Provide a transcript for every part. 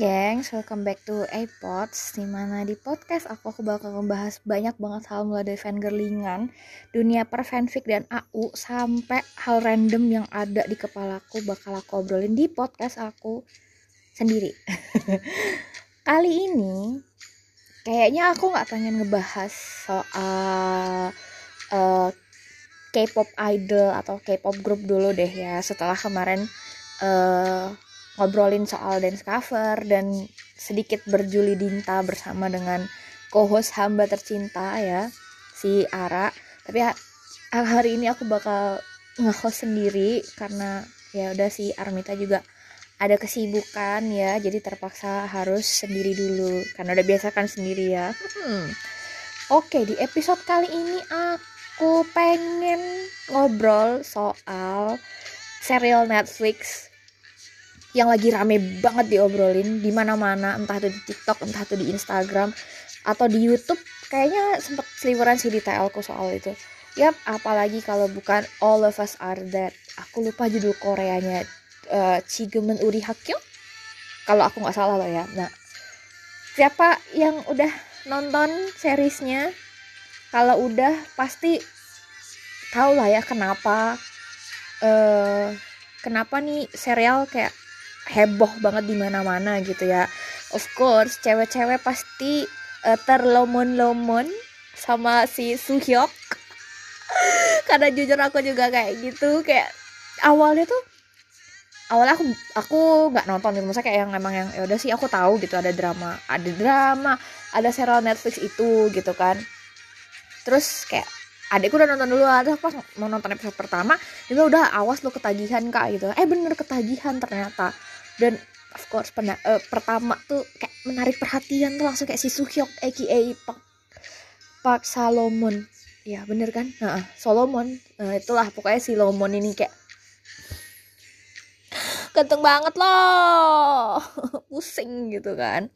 gengs, welcome back to iPods Di mana di podcast aku, aku bakal ngebahas banyak banget hal mulai dari fangirlingan Dunia per fanfic dan AU Sampai hal random yang ada di kepalaku Bakal aku obrolin di podcast aku sendiri. Kali ini Kayaknya aku gak pengen ngebahas soal eh, K-pop idol atau K-pop group dulu deh ya Setelah kemarin eh ngobrolin soal dance cover dan sedikit berjuli dinta bersama dengan co-host hamba tercinta ya si Ara. Tapi ha- hari ini aku bakal nge-host sendiri karena ya udah si Armita juga ada kesibukan ya jadi terpaksa harus sendiri dulu. Karena udah biasa kan sendiri ya. Hmm. oke di episode kali ini aku pengen ngobrol soal serial Netflix yang lagi rame banget diobrolin di mana-mana entah itu di TikTok entah itu di Instagram atau di YouTube. Kayaknya sempet seliweran sih di TL soal itu. Yap apalagi kalau bukan All of Us Are Dead. Aku lupa judul Koreanya uh, Chigemen Uri Hakyo kalau aku nggak salah loh ya. Nah siapa yang udah nonton seriesnya? Kalau udah pasti tahu lah ya kenapa eh kenapa nih serial kayak heboh banget di mana-mana gitu ya. Of course, cewek-cewek pasti eh, terlomon-lomon sama si Suhyok. Karena jujur aku juga kayak gitu, kayak awalnya tuh awalnya aku aku nggak nonton gitu maksudnya kayak yang emang yang ya udah sih aku tahu gitu ada drama ada drama ada serial Netflix itu gitu kan terus kayak adekku udah nonton dulu ada pas mau nonton episode pertama bilang, udah awas lo ketagihan kak gitu eh bener ketagihan ternyata dan of course pena- eh, pertama tuh kayak menarik perhatian tuh langsung kayak si Suhyok aka Pak Pak Salomon. Ya bener kan? Nah, Solomon. Nah, itulah pokoknya si Lomon ini kayak ganteng banget loh. Pusing gitu kan.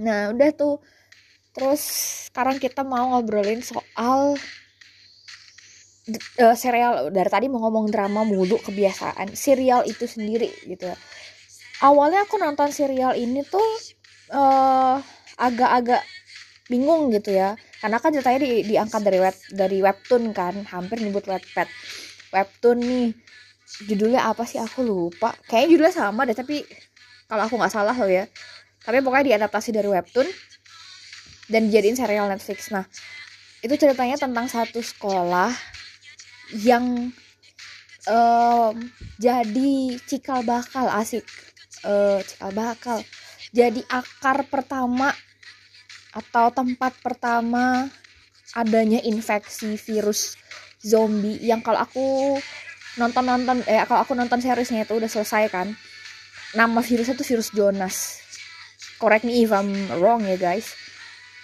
Nah udah tuh. Terus sekarang kita mau ngobrolin soal eh, serial dari tadi mau ngomong drama mulu kebiasaan serial itu sendiri gitu awalnya aku nonton serial ini tuh eh agak-agak bingung gitu ya. Karena kan ceritanya di, diangkat dari web dari webtoon kan. Hampir nyebut webpad webtoon nih. Judulnya apa sih? Aku lupa. Kayaknya judulnya sama deh tapi kalau aku nggak salah loh ya. Tapi pokoknya diadaptasi dari webtoon dan dijadiin serial Netflix. Nah itu ceritanya tentang satu sekolah yang em, jadi cikal bakal asik. Eh cikal bakal. Jadi akar pertama atau tempat pertama adanya infeksi virus zombie yang kalau aku nonton nonton eh kalau aku nonton seriesnya itu udah selesai kan. Nama virusnya itu virus Jonas. Correct me if I'm wrong ya guys.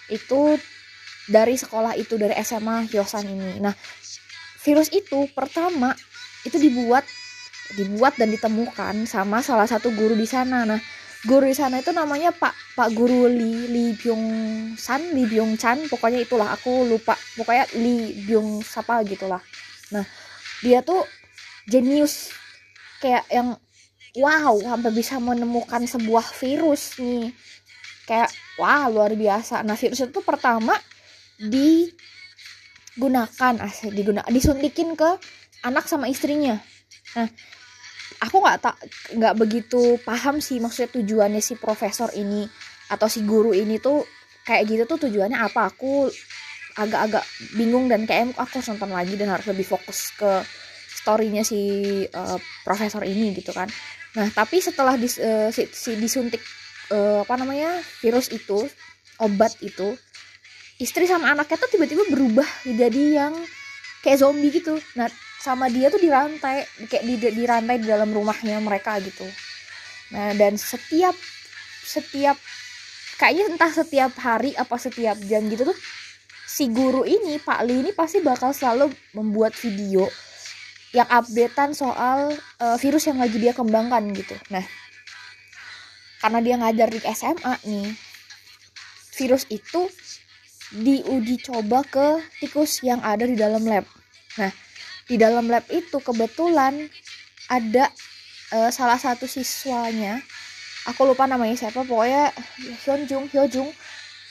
Itu dari sekolah itu dari SMA Hyosan ini. Nah virus itu pertama itu dibuat dibuat dan ditemukan sama salah satu guru di sana. Nah guru di sana itu namanya Pak Pak Guru Lee Lee Byung San Lee Byung Chan pokoknya itulah aku lupa. Pokoknya Lee Byung siapa gitulah. Nah dia tuh jenius kayak yang wow sampai bisa menemukan sebuah virus nih. Kayak wah luar biasa. Nah virus itu pertama digunakan asli digunakan disuntikin ke anak sama istrinya. Nah aku nggak tak nggak begitu paham sih maksudnya tujuannya si profesor ini atau si guru ini tuh kayak gitu tuh tujuannya apa. Aku agak-agak bingung dan kayak aku harus nonton lagi dan harus lebih fokus ke storynya si eh, profesor ini gitu kan. Nah tapi setelah dis, eh, si, si disuntik eh, apa namanya virus itu obat itu istri sama anaknya tuh tiba-tiba berubah jadi yang kayak zombie gitu. Nah sama dia tuh dirantai kayak di dirantai di dalam rumahnya mereka gitu. Nah dan setiap setiap kayaknya entah setiap hari apa setiap jam gitu tuh si guru ini Pak Li ini pasti bakal selalu membuat video yang updatean soal uh, virus yang lagi dia kembangkan gitu. Nah karena dia ngajar di SMA nih virus itu diuji coba ke tikus yang ada di dalam lab. Nah di dalam lab itu kebetulan ada uh, salah satu siswanya. Aku lupa namanya siapa pokoknya Hyunjung Hyunjung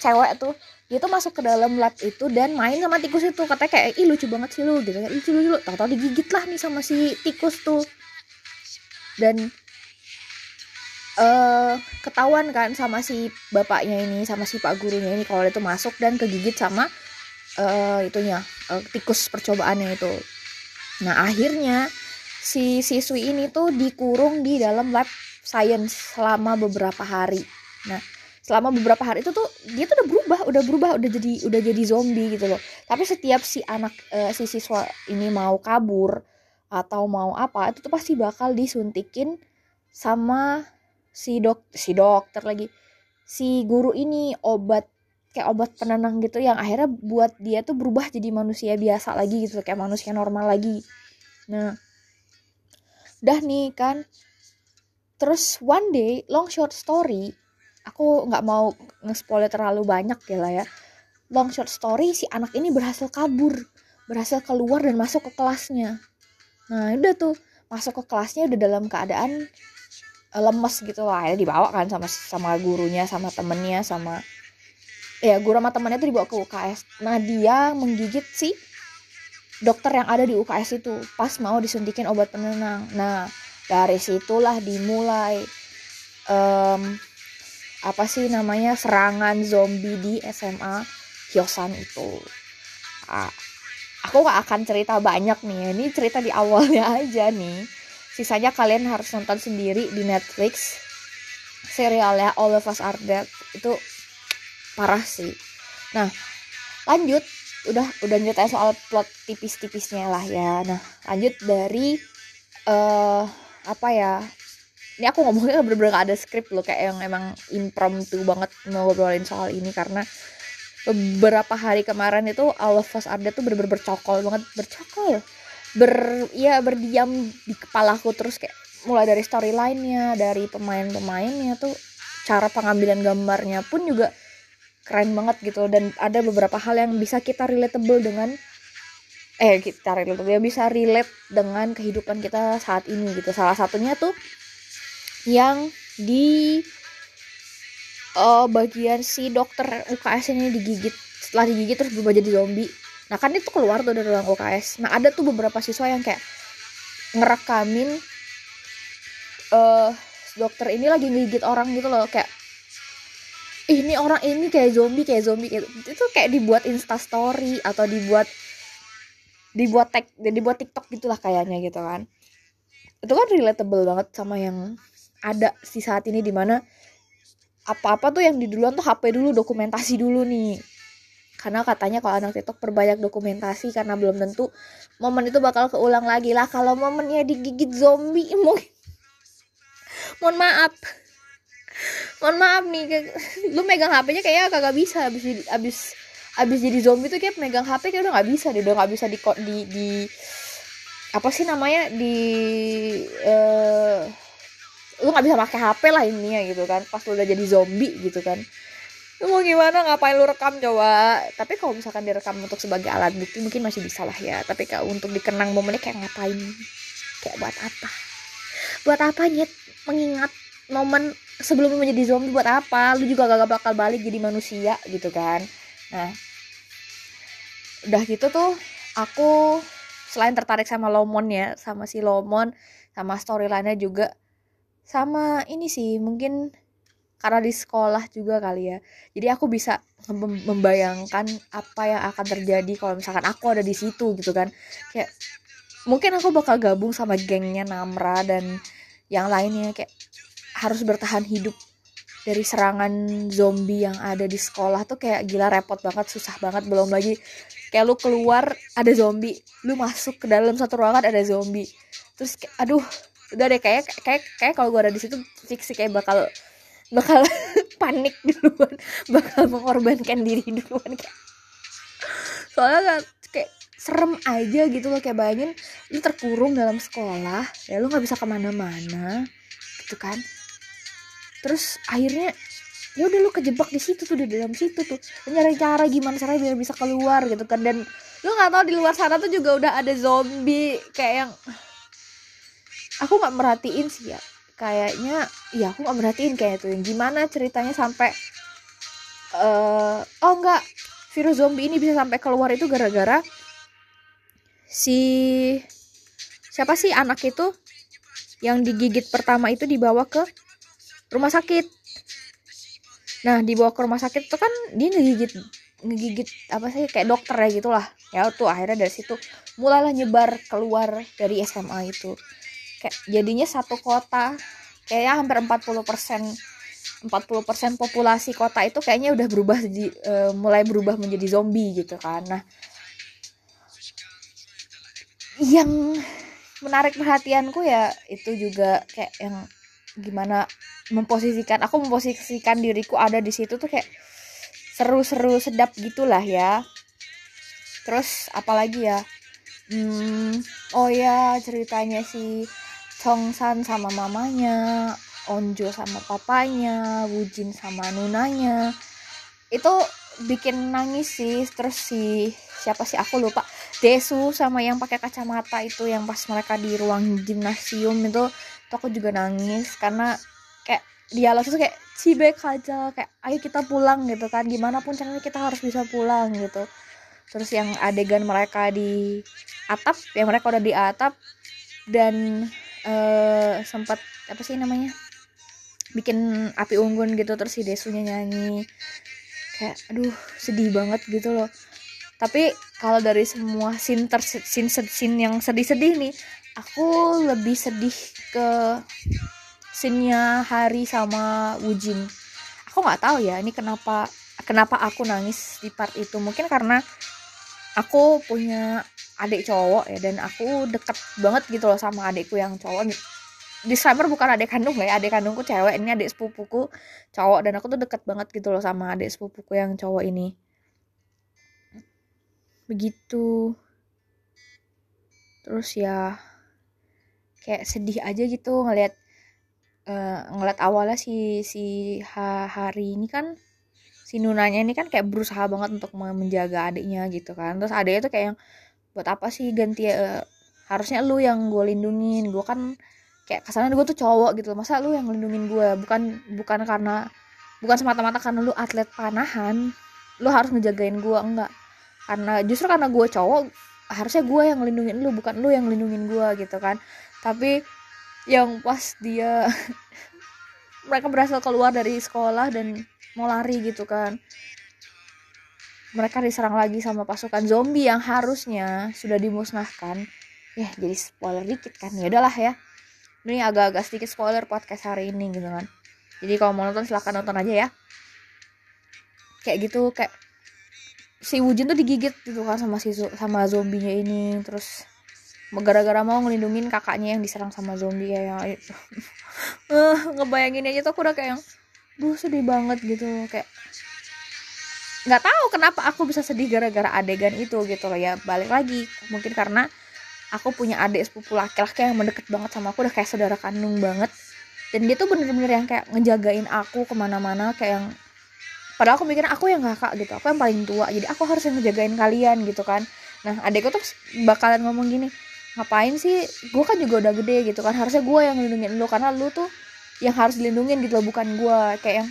cewek tuh. Dia tuh masuk ke dalam lab itu dan main sama tikus itu. Katanya kayak ih lucu banget sih lu gitu. Kan lucu lucu tau tau digigit lah nih sama si tikus tuh. Dan uh, ketahuan kan sama si bapaknya ini sama si pak gurunya ini kalau dia tuh masuk dan kegigit sama uh, itunya uh, tikus percobaannya itu nah akhirnya si siswi ini tuh dikurung di dalam lab science selama beberapa hari. Nah selama beberapa hari itu tuh dia tuh udah berubah udah berubah udah jadi udah jadi zombie gitu loh. Tapi setiap si anak uh, si siswa ini mau kabur atau mau apa itu tuh pasti bakal disuntikin sama si dok si dokter lagi. Si guru ini obat kayak obat penenang gitu yang akhirnya buat dia tuh berubah jadi manusia biasa lagi gitu kayak manusia normal lagi. Nah udah nih kan. Terus one day long short story aku nggak mau nge-spoiler terlalu banyak ya lah ya. Long short story si anak ini berhasil kabur berhasil keluar dan masuk ke kelasnya. Nah udah tuh masuk ke kelasnya udah dalam keadaan uh, lemes gitu lah ya dibawa kan sama sama gurunya sama temennya sama ya guru sama temennya tuh dibawa ke UKS nah dia menggigit si dokter yang ada di UKS itu pas mau disuntikin obat penenang. Nah dari situlah dimulai um, apa sih namanya serangan zombie di SMA Hyosan itu. Ah, aku gak akan cerita banyak nih ini cerita di awalnya aja nih. Sisanya kalian harus nonton sendiri di Netflix serialnya All of Us Are Dead. Itu parah sih. Nah lanjut. Udah udah nyeritain soal plot tipis-tipisnya lah ya. Nah lanjut dari uh, apa ya? Ini aku ngomongnya bener-bener gak ada skrip loh kayak yang emang impromptu banget ngobrolin soal ini. Karena beberapa hari kemarin itu All of Us Are tuh bener-bener bercokol banget. Bercokol? Ber ya berdiam di kepalaku. Terus kayak mulai dari storyline-nya dari pemain-pemainnya tuh cara pengambilan gambarnya pun juga keren banget gitu. Dan ada beberapa hal yang bisa kita relatable dengan eh kita relate ya bisa relate dengan kehidupan kita saat ini gitu. Salah satunya tuh yang di uh, bagian si dokter UKS ini digigit. Setelah digigit terus berubah jadi zombie. Nah kan itu keluar tuh dari ruang UKS nah ada tuh beberapa siswa yang kayak ngerekamin uh, dokter ini lagi ngigit orang gitu loh. Kayak ini orang ini kayak zombie kayak zombie kayak itu kayak dibuat insta story atau dibuat dibuat tag dibuat tiktok gitulah kayaknya gitu kan. Itu kan relatable banget sama yang ada si saat ini di mana apa-apa tuh yang di duluan tuh HP dulu dokumentasi dulu nih. Karena katanya kalau anak TikTok perbanyak dokumentasi karena belum tentu momen itu bakal keulang lagi. Lah kalau momennya digigit zombie mungkin mohon maaf mohon maaf nih lu megang HP-nya kayak kagak bisa abis abis abis jadi zombie tuh kayak megang HP kayak udah nggak bisa deh udah nggak bisa di di di apa sih namanya di uh, lu nggak bisa pakai HP lah ini ya gitu kan pas lu udah jadi zombie gitu kan. Lu mau gimana ngapain lu rekam coba? Tapi kalau misalkan direkam untuk sebagai alat bukti mungkin masih bisa lah ya tapi kalau untuk dikenang momennya kayak ngapain? Kayak buat apa? Buat apa nyet? Mengingat momen sebelum menjadi zombie buat apa? Lu juga gak bakal balik jadi manusia gitu kan? Nah udah gitu tuh aku selain tertarik sama Lomon ya sama si Lomon sama storyline-nya juga sama ini sih mungkin karena di sekolah juga kali ya. Jadi aku bisa membayangkan apa yang akan terjadi kalau misalkan aku ada di situ gitu kan? Kayak mungkin aku bakal gabung sama gengnya Namra dan yang lainnya kayak harus bertahan hidup dari serangan zombie yang ada di sekolah tuh kayak gila repot banget susah banget belum lagi kayak lu keluar ada zombie lu masuk ke dalam satu ruangan ada zombie. Terus aduh udah deh kayak kayak kayak kalau gue ada di situ fix sih kayak bakal bakal panik duluan bakal mengorbankan diri duluan kayak. Soalnya kan kayak serem aja gitu loh kayak bayangin lu terkurung dalam sekolah ya lu nggak bisa ke mana-mana gitu kan terus akhirnya ya udah lu kejebak di situ tuh di dalam situ tuh. Nyari cara gimana caranya biar bisa keluar gitu kan. Dan lu nggak tahu di luar sana tuh juga udah ada zombie kayak yang aku nggak merhatiin sih ya. Kayaknya ya aku nggak merhatiin kayak itu. Yang gimana ceritanya sampai eh oh enggak virus zombie ini bisa sampai keluar itu gara-gara si siapa sih anak itu yang digigit pertama itu dibawa ke rumah sakit. Nah dibawa ke rumah sakit itu kan dia ngegigit ngegigit apa sih kayak dokter ya gitulah. Ya tuh akhirnya dari situ mulailah nyebar keluar dari SMA itu. Kayak jadinya satu kota kayaknya hampir 40 persen 40 populasi kota itu kayaknya udah berubah jadi eh, mulai berubah menjadi zombie gitu kan. Nah yang menarik perhatianku ya itu juga kayak yang gimana memposisikan aku memposisikan diriku ada di situ tuh kayak seru-seru sedap gitulah ya. Terus apalagi ya? Hmm, oh ya ceritanya si Chongsan sama mamanya Onjo sama papanya Wujin sama nunanya. Itu bikin nangis sih terus si siapa sih aku lupa. Desu sama yang pakai kacamata itu yang pas mereka di ruang gimnasium itu tuh aku juga nangis karena dialog itu kayak cibek aja kayak ayo kita pulang gitu kan. Gimana pun caranya kita harus bisa pulang gitu. Terus yang adegan mereka di atap yang mereka udah di atap dan eh sempat apa sih namanya bikin api unggun gitu terus si Desunya nyanyi. Kayak aduh sedih banget gitu loh. Tapi kalau dari semua scene ter scene, scene yang sedih-sedih nih aku lebih sedih ke scene-nya Hari sama Wujin. Aku nggak tahu ya ini kenapa kenapa aku nangis di part itu. Mungkin karena aku punya adik cowok ya dan aku deket banget gitu loh sama adikku yang cowok. Disclaimer bukan adik kandung ya adik kandungku cewek ini adik sepupuku cowok dan aku tuh deket banget gitu loh sama adik sepupuku yang cowok ini. Begitu. Terus ya kayak sedih aja gitu ngelihat eh, ngeliat awalnya si si Ha- hari ini kan si Nunanya ini kan kayak berusaha banget untuk me- menjaga adiknya gitu kan. Terus adiknya tuh kayak yang buat apa sih ganti eh, harusnya lu yang gue lindungin. Gue kan kayak kesannya gue tuh cowok gitu. Masa lu yang lindungin gue bukan bukan karena bukan semata-mata karena lu atlet panahan. Lu harus ngejagain gue enggak. Karena justru karena gue cowok harusnya gue yang ngelindungin lu bukan lu yang ngelindungin gue gitu kan. Tapi yang pas dia mereka berhasil keluar dari sekolah dan mau lari gitu kan. Mereka diserang lagi sama pasukan zombie yang harusnya sudah dimusnahkan. Ya jadi spoiler dikit kan. Ya udahlah ya. Ini agak-agak sedikit spoiler podcast hari ini gitu kan. Jadi kalau mau nonton silahkan nonton aja ya. Kayak gitu kayak si Wujin tuh digigit gitu kan sama si sama zombinya ini. Terus gara-gara mau ngelindungin kakaknya yang diserang sama zombie kayak yang eh ngebayangin aja tuh aku udah kayak yang duh sedih banget gitu. Kayak nggak tahu kenapa aku bisa sedih gara-gara adegan itu gitu loh. Ya balik lagi mungkin karena aku punya adik sepupu laki-laki yang mendekat banget sama aku udah kayak saudara kandung banget. Dan dia tuh bener-bener yang kayak ngejagain aku ke mana-mana kayak yang padahal aku mikirnya aku yang kakak gitu. Aku yang paling tua jadi aku harus yang ngejagain kalian gitu kan. Nah adekku tuh bakalan ngomong gini ngapain sih? Gue kan juga udah gede gitu kan. Harusnya gue yang lindungin lu karena lu tuh yang harus dilindungin gitu loh bukan gue kayak yang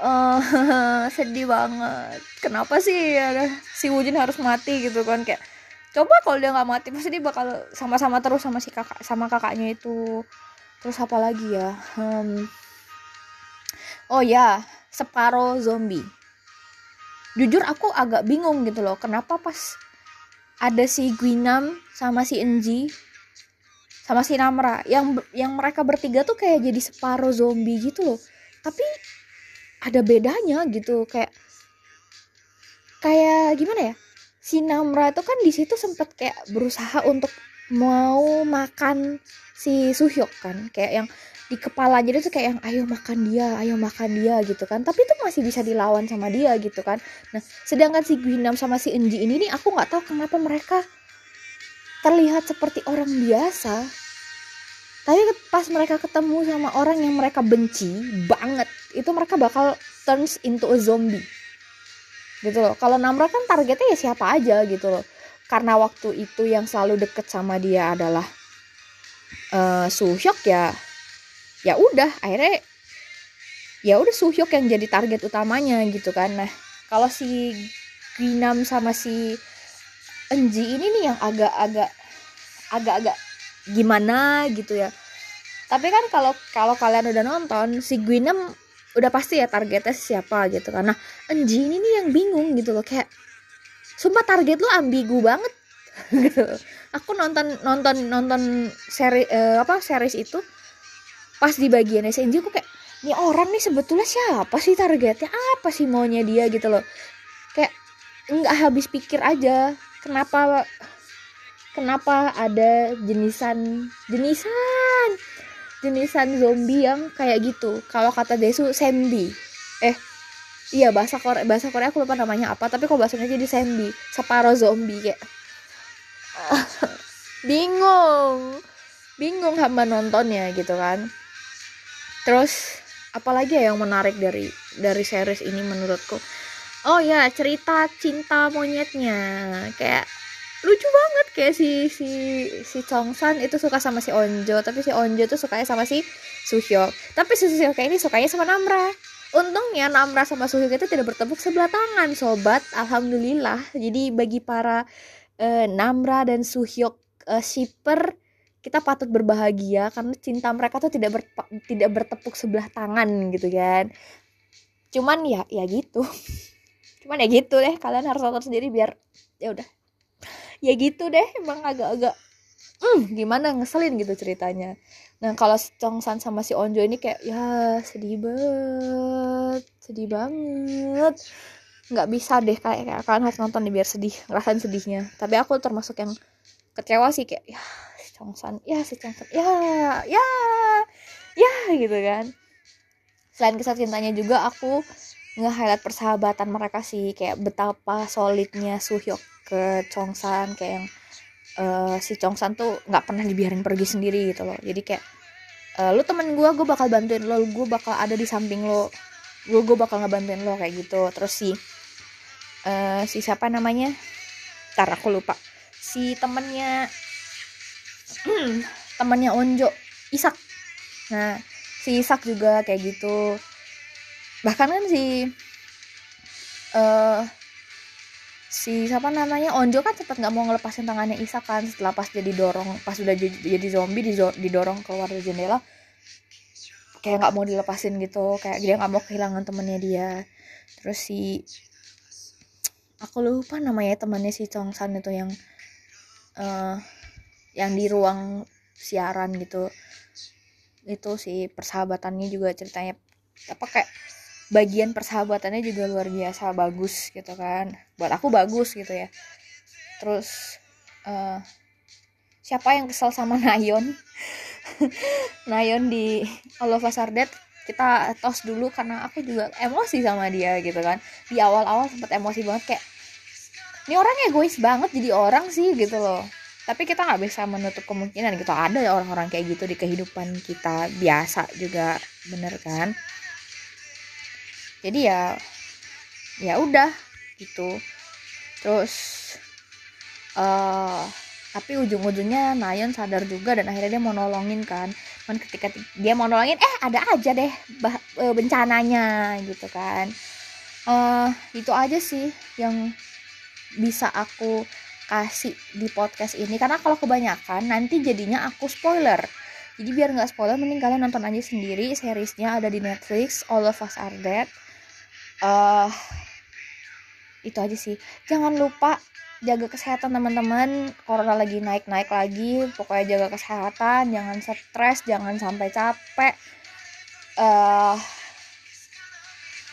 eh sedih banget. Kenapa sih ya, si Wujin harus mati? gitu kan. Kayak coba kalau dia nggak mati pasti dia bakal sama-sama terus sama si kakak sama kakaknya itu. Terus apa lagi ya? Hmm. oh ya separuh zombie. Jujur aku agak bingung gitu loh kenapa pas ada si Guinam sama si Enji sama si Namra. Yang yang mereka bertiga tuh kayak jadi separuh zombie gitu loh. Tapi ada bedanya gitu kayak kayak gimana ya? Si Namra itu kan di situ sempet kayak berusaha untuk mau makan si Suhyuk kan. Kayak yang di kepala jadi tuh kayak yang ayo makan dia ayo makan dia gitu kan. Tapi itu masih bisa dilawan sama dia gitu kan. Nah sedangkan si Gwinam sama si Enji ini nih aku nggak tahu kenapa mereka terlihat seperti orang biasa. Tapi pas mereka ketemu sama orang yang mereka benci banget itu mereka bakal turns into a zombie. Gitu loh. Kalau Namra kan targetnya ya siapa aja gitu loh. Karena waktu itu yang selalu deket sama dia adalah uh, Suhyok ya ya udah akhirnya ya udah Suhyok yang jadi target utamanya gitu kan. Nah kalau si Ginam sama si Enji ini nih yang agak-agak agak-agak gimana gitu ya. Tapi kan kalau kalau kalian udah nonton si Gwinem udah pasti ya targetnya siapa gitu karena Enji ini nih yang bingung gitu loh kayak sumpah target lu ambigu banget. Aku nonton nonton nonton seri uh, apa series itu pas di bagian SNJ aku kayak nih orang nih sebetulnya siapa sih targetnya? Apa sih maunya dia? Gitu loh. Kayak nggak habis pikir aja kenapa kenapa ada jenisan jenisan jenisan zombie yang kayak gitu. Kalau kata Desu Sembi eh iya bahasa Korea bahasa Korea aku lupa namanya apa tapi kok bahasanya jadi Sandy separuh zombie kayak. Bingung. Bingung hamba nontonnya gitu kan terus apalagi ya yang menarik dari dari series ini menurutku? Oh ya cerita cinta monyetnya. Kayak lucu banget. Kayak si si si Chongsan itu suka sama si Onjo tapi si Onjo tuh sukanya sama si Suhyok tapi si Suhyok ini sukanya sama Namra. Untungnya Namra sama Suhyuk itu tidak bertepuk sebelah tangan, sobat. Alhamdulillah. Jadi bagi para uh, Namra dan Suhyuk uh, shipper, kita patut berbahagia karena cinta mereka tuh tidak ber, tidak bertepuk sebelah tangan gitu kan. Cuman ya ya gitu. Cuman ya gitu deh, kalian harus nonton sendiri biar ya udah. Ya gitu deh, emang agak-agak hmm, gimana ngeselin gitu ceritanya. Nah kalau Chongsan sama si Onjo ini kayak ya sedih banget, sedih banget. Nggak bisa deh kayak kalian harus nonton nih biar sedih, ngerasain sedihnya. Tapi aku termasuk yang kecewa sih kayak ya si Chongsan, ya si Chongsan, ya ya ya gitu kan. Selain kisah cintanya juga aku nge-highlight persahabatan mereka sih. Kayak betapa solidnya Suhyok ke Chongsan. Kayak yang uh, si Chongsan tuh nggak pernah dibiarin pergi sendiri gitu loh. Jadi kayak uh, lu temen gue gue bakal bantuin lo. Gue bakal ada di samping lo. Gue gue bakal ngebantuin lo kayak gitu. Terus si uh, si siapa namanya? Tar aku lupa. Si temennya temennya Onjo Isak. Nah si Isak juga kayak gitu. Bahkan kan si uh, si siapa namanya? Onjo kan cepet nggak mau ngelepasin tangannya Isak kan setelah pas jadi dorong pas udah jadi, jadi zombie didorong keluar dari jendela. Kayak nggak mau dilepasin gitu kayak dia nggak mau kehilangan temennya dia. Terus si aku lupa namanya temannya si Chongsan itu yang uh, yang di ruang siaran gitu. Itu si persahabatannya juga ceritanya apa kayak bagian persahabatannya juga luar biasa bagus gitu kan. Buat aku bagus gitu ya. Terus uh, siapa yang kesel sama Nayon? Nayon di Are Dead kita tos dulu karena aku juga emosi sama dia gitu kan. Di awal-awal sempat emosi banget kayak ini orang egois banget jadi orang sih gitu loh tapi kita nggak bisa menutup kemungkinan gitu. Ada ya orang-orang kayak gitu di kehidupan kita biasa juga bener kan? Jadi ya ya udah gitu. Terus uh, tapi ujung-ujungnya Nayon sadar juga dan akhirnya dia mau nolongin kan. Kan ketika dia mau nolongin eh ada aja deh bah, e, bencananya gitu kan. Uh, itu aja sih yang bisa aku kasih di podcast ini karena kalau kebanyakan nanti jadinya aku spoiler. Jadi biar nggak spoiler mending kalian nonton aja sendiri. Seriesnya ada di Netflix All of Us Are Dead. Uh, itu aja sih. Jangan lupa jaga kesehatan teman-teman. Corona lagi naik-naik lagi. Pokoknya jaga kesehatan jangan stres jangan sampai capek. Uh,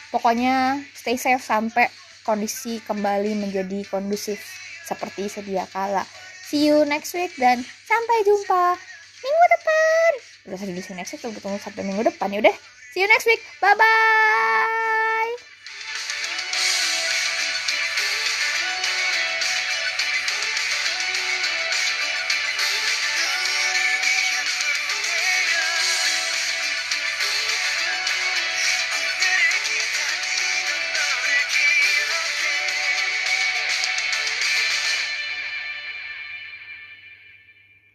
pokoknya stay safe sampai kondisi kembali menjadi kondusif seperti sedia kala. See you next week dan sampai jumpa. Minggu depan. Udah see you next week tunggu tunggu sampai minggu depan ya udah. See you next week. Bye bye